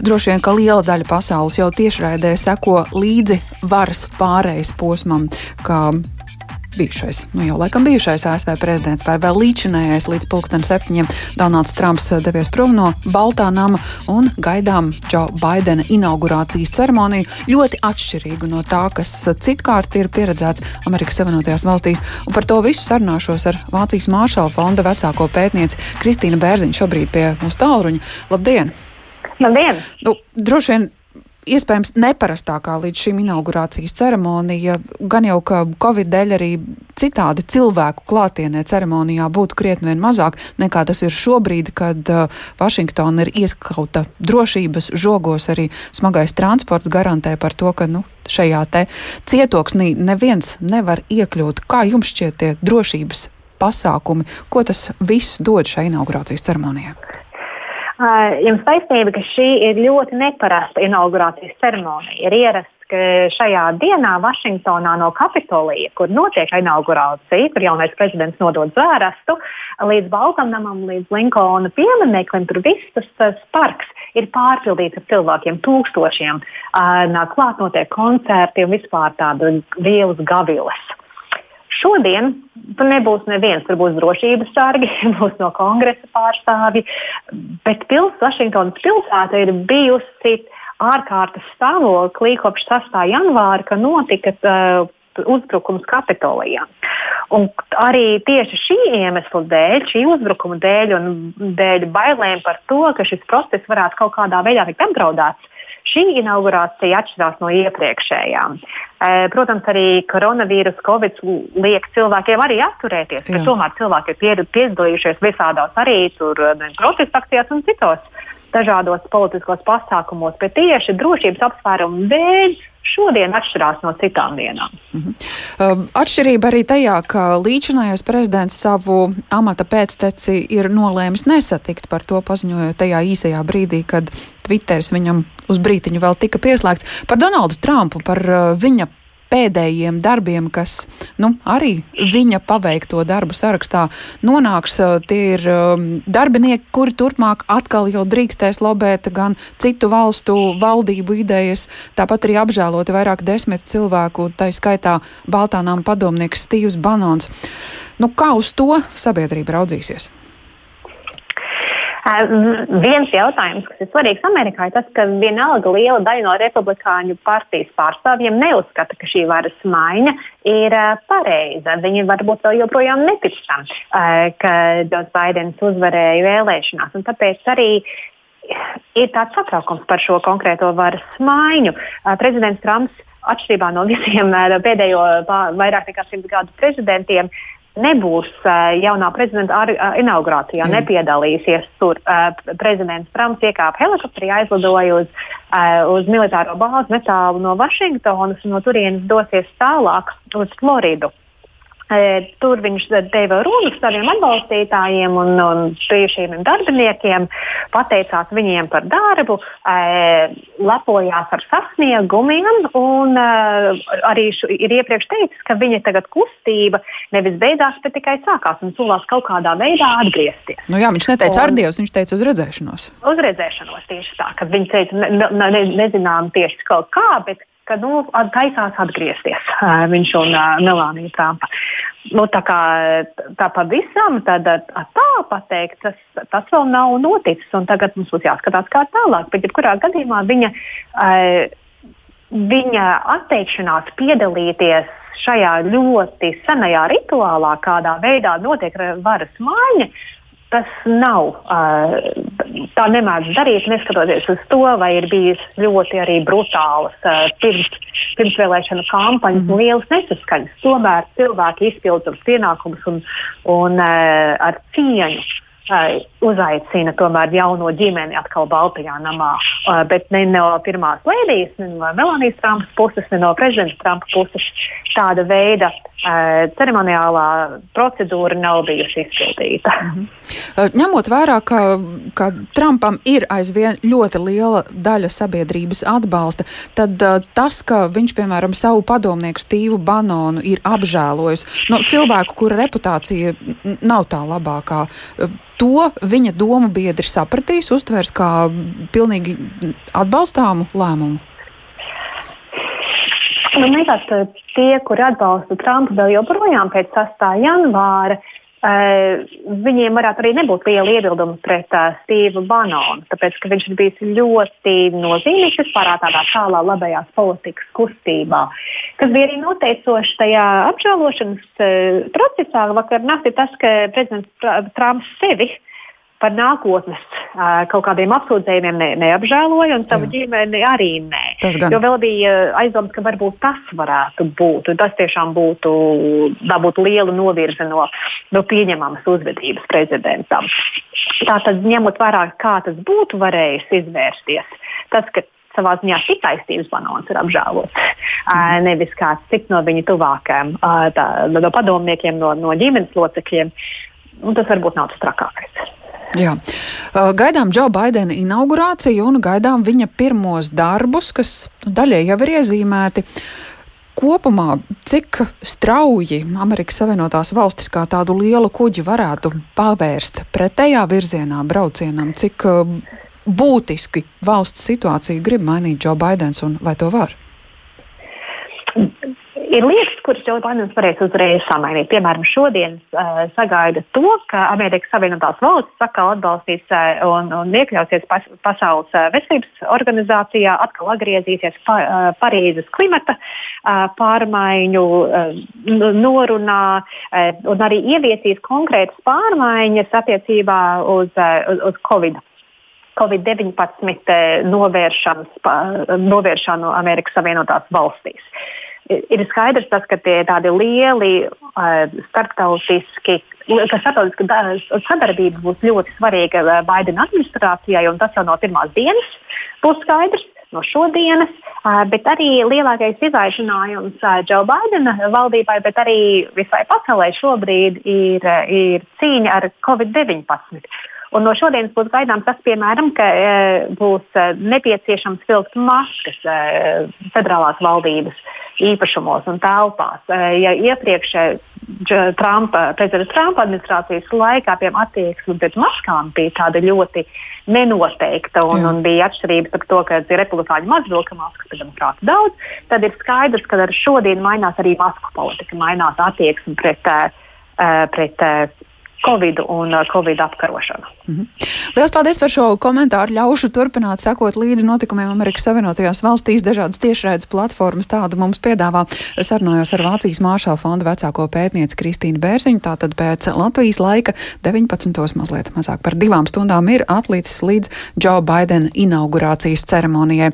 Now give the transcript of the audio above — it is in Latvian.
Droši vien, ka liela daļa pasaules jau tiešraidē seko līdzi varas pārejas posmam, kā bijušais, nu jau laikam bijušais ASV prezidents vai vēl līdzinājais līdz pulksten septiņiem Donalds Trumps devies prom no Baltā nama un gaidām Džo Baidena inaugurācijas ceremoniju ļoti atšķirīgu no tā, kas citkārt ir pieredzēts Amerikas Savienotajās valstīs. Un par to visu sarunāšos ar Vācijas Māršala fonda vecāko pētnieci Kristīnu Bērziņu šobrīd pie mūsu tālruņa. Labdien! Labdien! Nu, droši vien iespējams neparastākā līdz šim inaugurācijas ceremonija, gan jau ka Covid dēļ arī citādi cilvēku klātienē ceremonijā būtu krietni vien mazāk nekā tas ir šobrīd, kad uh, Vašingtona ir ieskauta drošības žogos, arī smagais transports garantē par to, ka nu, šajā te cietoksnī neviens nevar iekļūt. Kā jums šķiet tie drošības pasākumi, ko tas viss dod šai inaugurācijas ceremonijai? Jums taisnība, ka šī ir ļoti neparasta inaugurācijas ceremonija. Ir ierasts, ka šajā dienā Vašingtonā no Kapitolija, kur notiek inaugurācija, kur jaunais prezidents nodod zvērstu, līdz Balkanamam, līdz Linkona piemineklim, tur viss tas, tas parks ir pārpildīts ar cilvēkiem, tūkstošiem. Nāk klāt, notiek koncerti un vispār tāda vielas gaviles. Šodien tur nebūs neviens, tur būs drošības sargi, būs no kongresa pārstāvji, bet pils, Vašingtonas pilsēta ir bijusi ārkārtas stāvoklī kopš 6. janvāra, kad notika uh, uzbrukums Kapitolijā. Un arī tieši šī iemesla dēļ, šī uzbrukuma dēļ un dēļ bailēm par to, ka šis process varētu kaut kādā veidā tikt apdraudēts, Šī inaugurācija atšķirās no iepriekšējām. Protams, arī koronavīrus, covid liek cilvēkiem arī atturēties, bet tomēr cilvēki ir piedalījušies visādās arī tur protesta akcijās un citos dažādos politiskos pasākumos, bet tieši drošības apsvērumu dēļ šodien atšķirās no citām dienām. Mm -hmm. Atšķirība arī tajā, ka līdzinājais prezidents savu amata pēcteci ir nolēmis nesatikt par to paziņojot tajā īsajā brīdī, kad Twitteris viņam uz brītiņu vēl tika pieslēgts par Donaldu Trumpu, par uh, viņa pēdējiem darbiem, kas nu, arī viņa paveikto darbu sarakstā nonāks. Tie ir um, darbinieki, kuri turpmāk atkal jau drīkstēs lobēt gan citu valstu valdību idejas, tāpat arī apžēloti vairāk desmit cilvēku, tā skaitā Baltānām padomnieks Stīvs Banons. Nu, kā uz to sabiedrība raudzīsies? Viens jautājums, kas ir svarīgs Amerikā, ir tas, ka vienalga liela daļa no republikāņu partijas pārstāvjiem neuzskata, ka šī varas maiņa ir pareiza. Viņi varbūt vēl joprojām netic tam, ka Džons Baidens uzvarēja vēlēšanās. Tāpēc arī ir tāds satraukums par šo konkrēto varas maiņu. Prezidents Trumps atšķirībā no visiem pēdējo vairāk nekā simts gadu prezidentiem, nebūs uh, jaunā prezidenta uh, inaugurācijā, mm. nepiedalīsies tur. Uh, prezidents Trumps iekāpa helikopterī, aizlidoja uz, uz militāro bāzi netālu no Vašingtonas un no turienes dosies tālāk uz Floridu. Tur viņš deva runu saviem atbalstītājiem un, un bijušiem darbiniekiem, pateicās viņiem par darbu, lepojās ar sasniegumiem un arī šu, ir iepriekš teicis, ka viņa tagad kustība nevis beidzās, bet tikai sākās un solās kaut kādā veidā atgriezties. Nu jā, viņš neteica un, ar Dievu, viņš teica uz redzēšanos. Uz redzēšanos tieši tā, ka viņš teica, ne, ne, ne, nezinām tieši kaut kā, bet ka nu, taisās atgriezties viņš un Melānija Trumpa. Nu, tā kā tā pavisam tāda tā pateikt, tas, tas vēl nav noticis. Tagad mums būs jāskatās, kā tālāk. Bet, jebkurā gadījumā, viņa, viņa atteikšanās piedalīties šajā ļoti senajā rituālā, kādā veidā notiek varas maiņa, tas nav. Tā nemēdz darīt, neskatoties uz to, vai ir bijis ļoti arī brutālas pirms, pirmsvēlēšana kampaņas, mm -hmm. lielas nesaskaņas. Tomēr cilvēki izpilda savus pienākumus un, un ar cieņu uzaicina tomēr jauno ģimeni atkal Baltijā namā. Bet ne no pirmās lēdijas, ne no Melānijas Trumpa puses, ne no prezidenta Trumpa puses tāda veida ceremoniālā procedūra nav bijusi izpildīta. Mm -hmm. Ņemot vērā, ka, ka Trumpam ir aizvien ļoti liela daļa sabiedrības atbalsta, tad tas, ka viņš, piemēram, savu padomnieku Stīvu Banonu ir apžēlojis, nu, cilvēku, kura reputācija nav tā labākā, to viņa domu biedri sapratīs, uztvers kā pilnīgi atbalstāmu lēmumu? Man liekas, ka tie, kuri atbalsta Trumpu vēl joprojām pēc 6. janvāra, Uh, viņiem varētu arī nebūt liela iebilduma pret uh, Stevu Banonu, tāpēc ka viņš ir bijis ļoti nozīmīgs vispār tādā tālā labējās politikas kustībā. Kas bija arī noteicoši tajā apžēlošanas uh, procesā vakar naktī, tas, ka prezidents Trumps sevi uh, par nākotnes kaut kādiem apsūdzējumiem ne, neapžēloja, un savu Jā. ģimeni arī nē. Jo vēl bija aizdoms, ka varbūt tas varētu būt. Tas tiešām būtu, būtu liela novirze no, no pieņemamas uzvedības prezidentam. Tātad, ņemot vērā, kā tas būtu varējis izvērsties, tas, ka savā ziņā tikai Stīvs Banons ir apžēlots. Mm. Nevis kāds cits no viņa tuvākajiem, tā, no padomniekiem, no, no ģimenes locekļiem. Un tas varbūt nav tas trakākais. Jā. Gaidām Džo Baidena inaugurāciju un gaidām viņa pirmos darbus, kas nu, daļai jau ir iezīmēti. Kopumā, cik strauji Amerikas Savienotās valstis kā tādu lielu kuģi varētu pavērst pretējā virzienā braucienam, cik būtiski valsts situāciju grib mainīt Džo Baidens un vai to var? Ir lietas, kuras Joe Bidenis varēs uzreiz samainīt. Piemēram, šodien uh, sagaida to, ka Amerikas Savienotās valstis atkal atbalstīs uh, un, un iekļausies pas, Pasaules uh, veselības organizācijā, atkal atgriezīsies pa, uh, Parīzes klimata uh, pārmaiņu uh, norunā uh, un arī ieviesīs konkrētas pārmaiņas attiecībā uz, uh, uz, uz Covid. Covid-19 novēršanu Amerikas Savienotās valstīs. Uh, ir skaidrs, tas, ka tie tādi lieli uh, starptautiski, ka starptautiska sadarbība būs ļoti svarīga uh, Baidena administrācijai, un tas jau no pirmās dienas būs skaidrs. No šodienas, bet arī lielākais izaicinājums uh, Džo Baidena valdībai, bet arī visai pasaulē šobrīd ir, ir cīņa ar Covid-19. Un no šodienas būs gaidāms tas, piemēram, ka e, būs nepieciešams vilkt maskas e, federālās valdības īpašumos un telpās. Ja iepriekš Trumpa, prezidenta Trumpa administrācijas laikā piemēram attieksme pret maskām bija tāda ļoti nenoteikta un, Jā. un bija atšķirības par to, ka republikāņi maz vilka maskas, bet demokrāti daudz, tad ir skaidrs, ka ar šodien mainās arī masku politika, mainās attieksme pret, pret Covid un uh, Covid apkarošanu. Mm -hmm. Lielas paldies par šo komentāru. Ļaušu turpināt sekot līdzi notikumiem Amerikas Savienotajās valstīs. Dažādas tiešraides platformas tādu mums piedāvā. Sarunājos ar Vācijas Māršala fonda vecāko pētnieci Kristīnu Bērziņu. Tātad pēc Latvijas laika 19. mazliet mazāk par divām stundām ir atlicis līdz Džo Baidena inaugurācijas ceremonijai.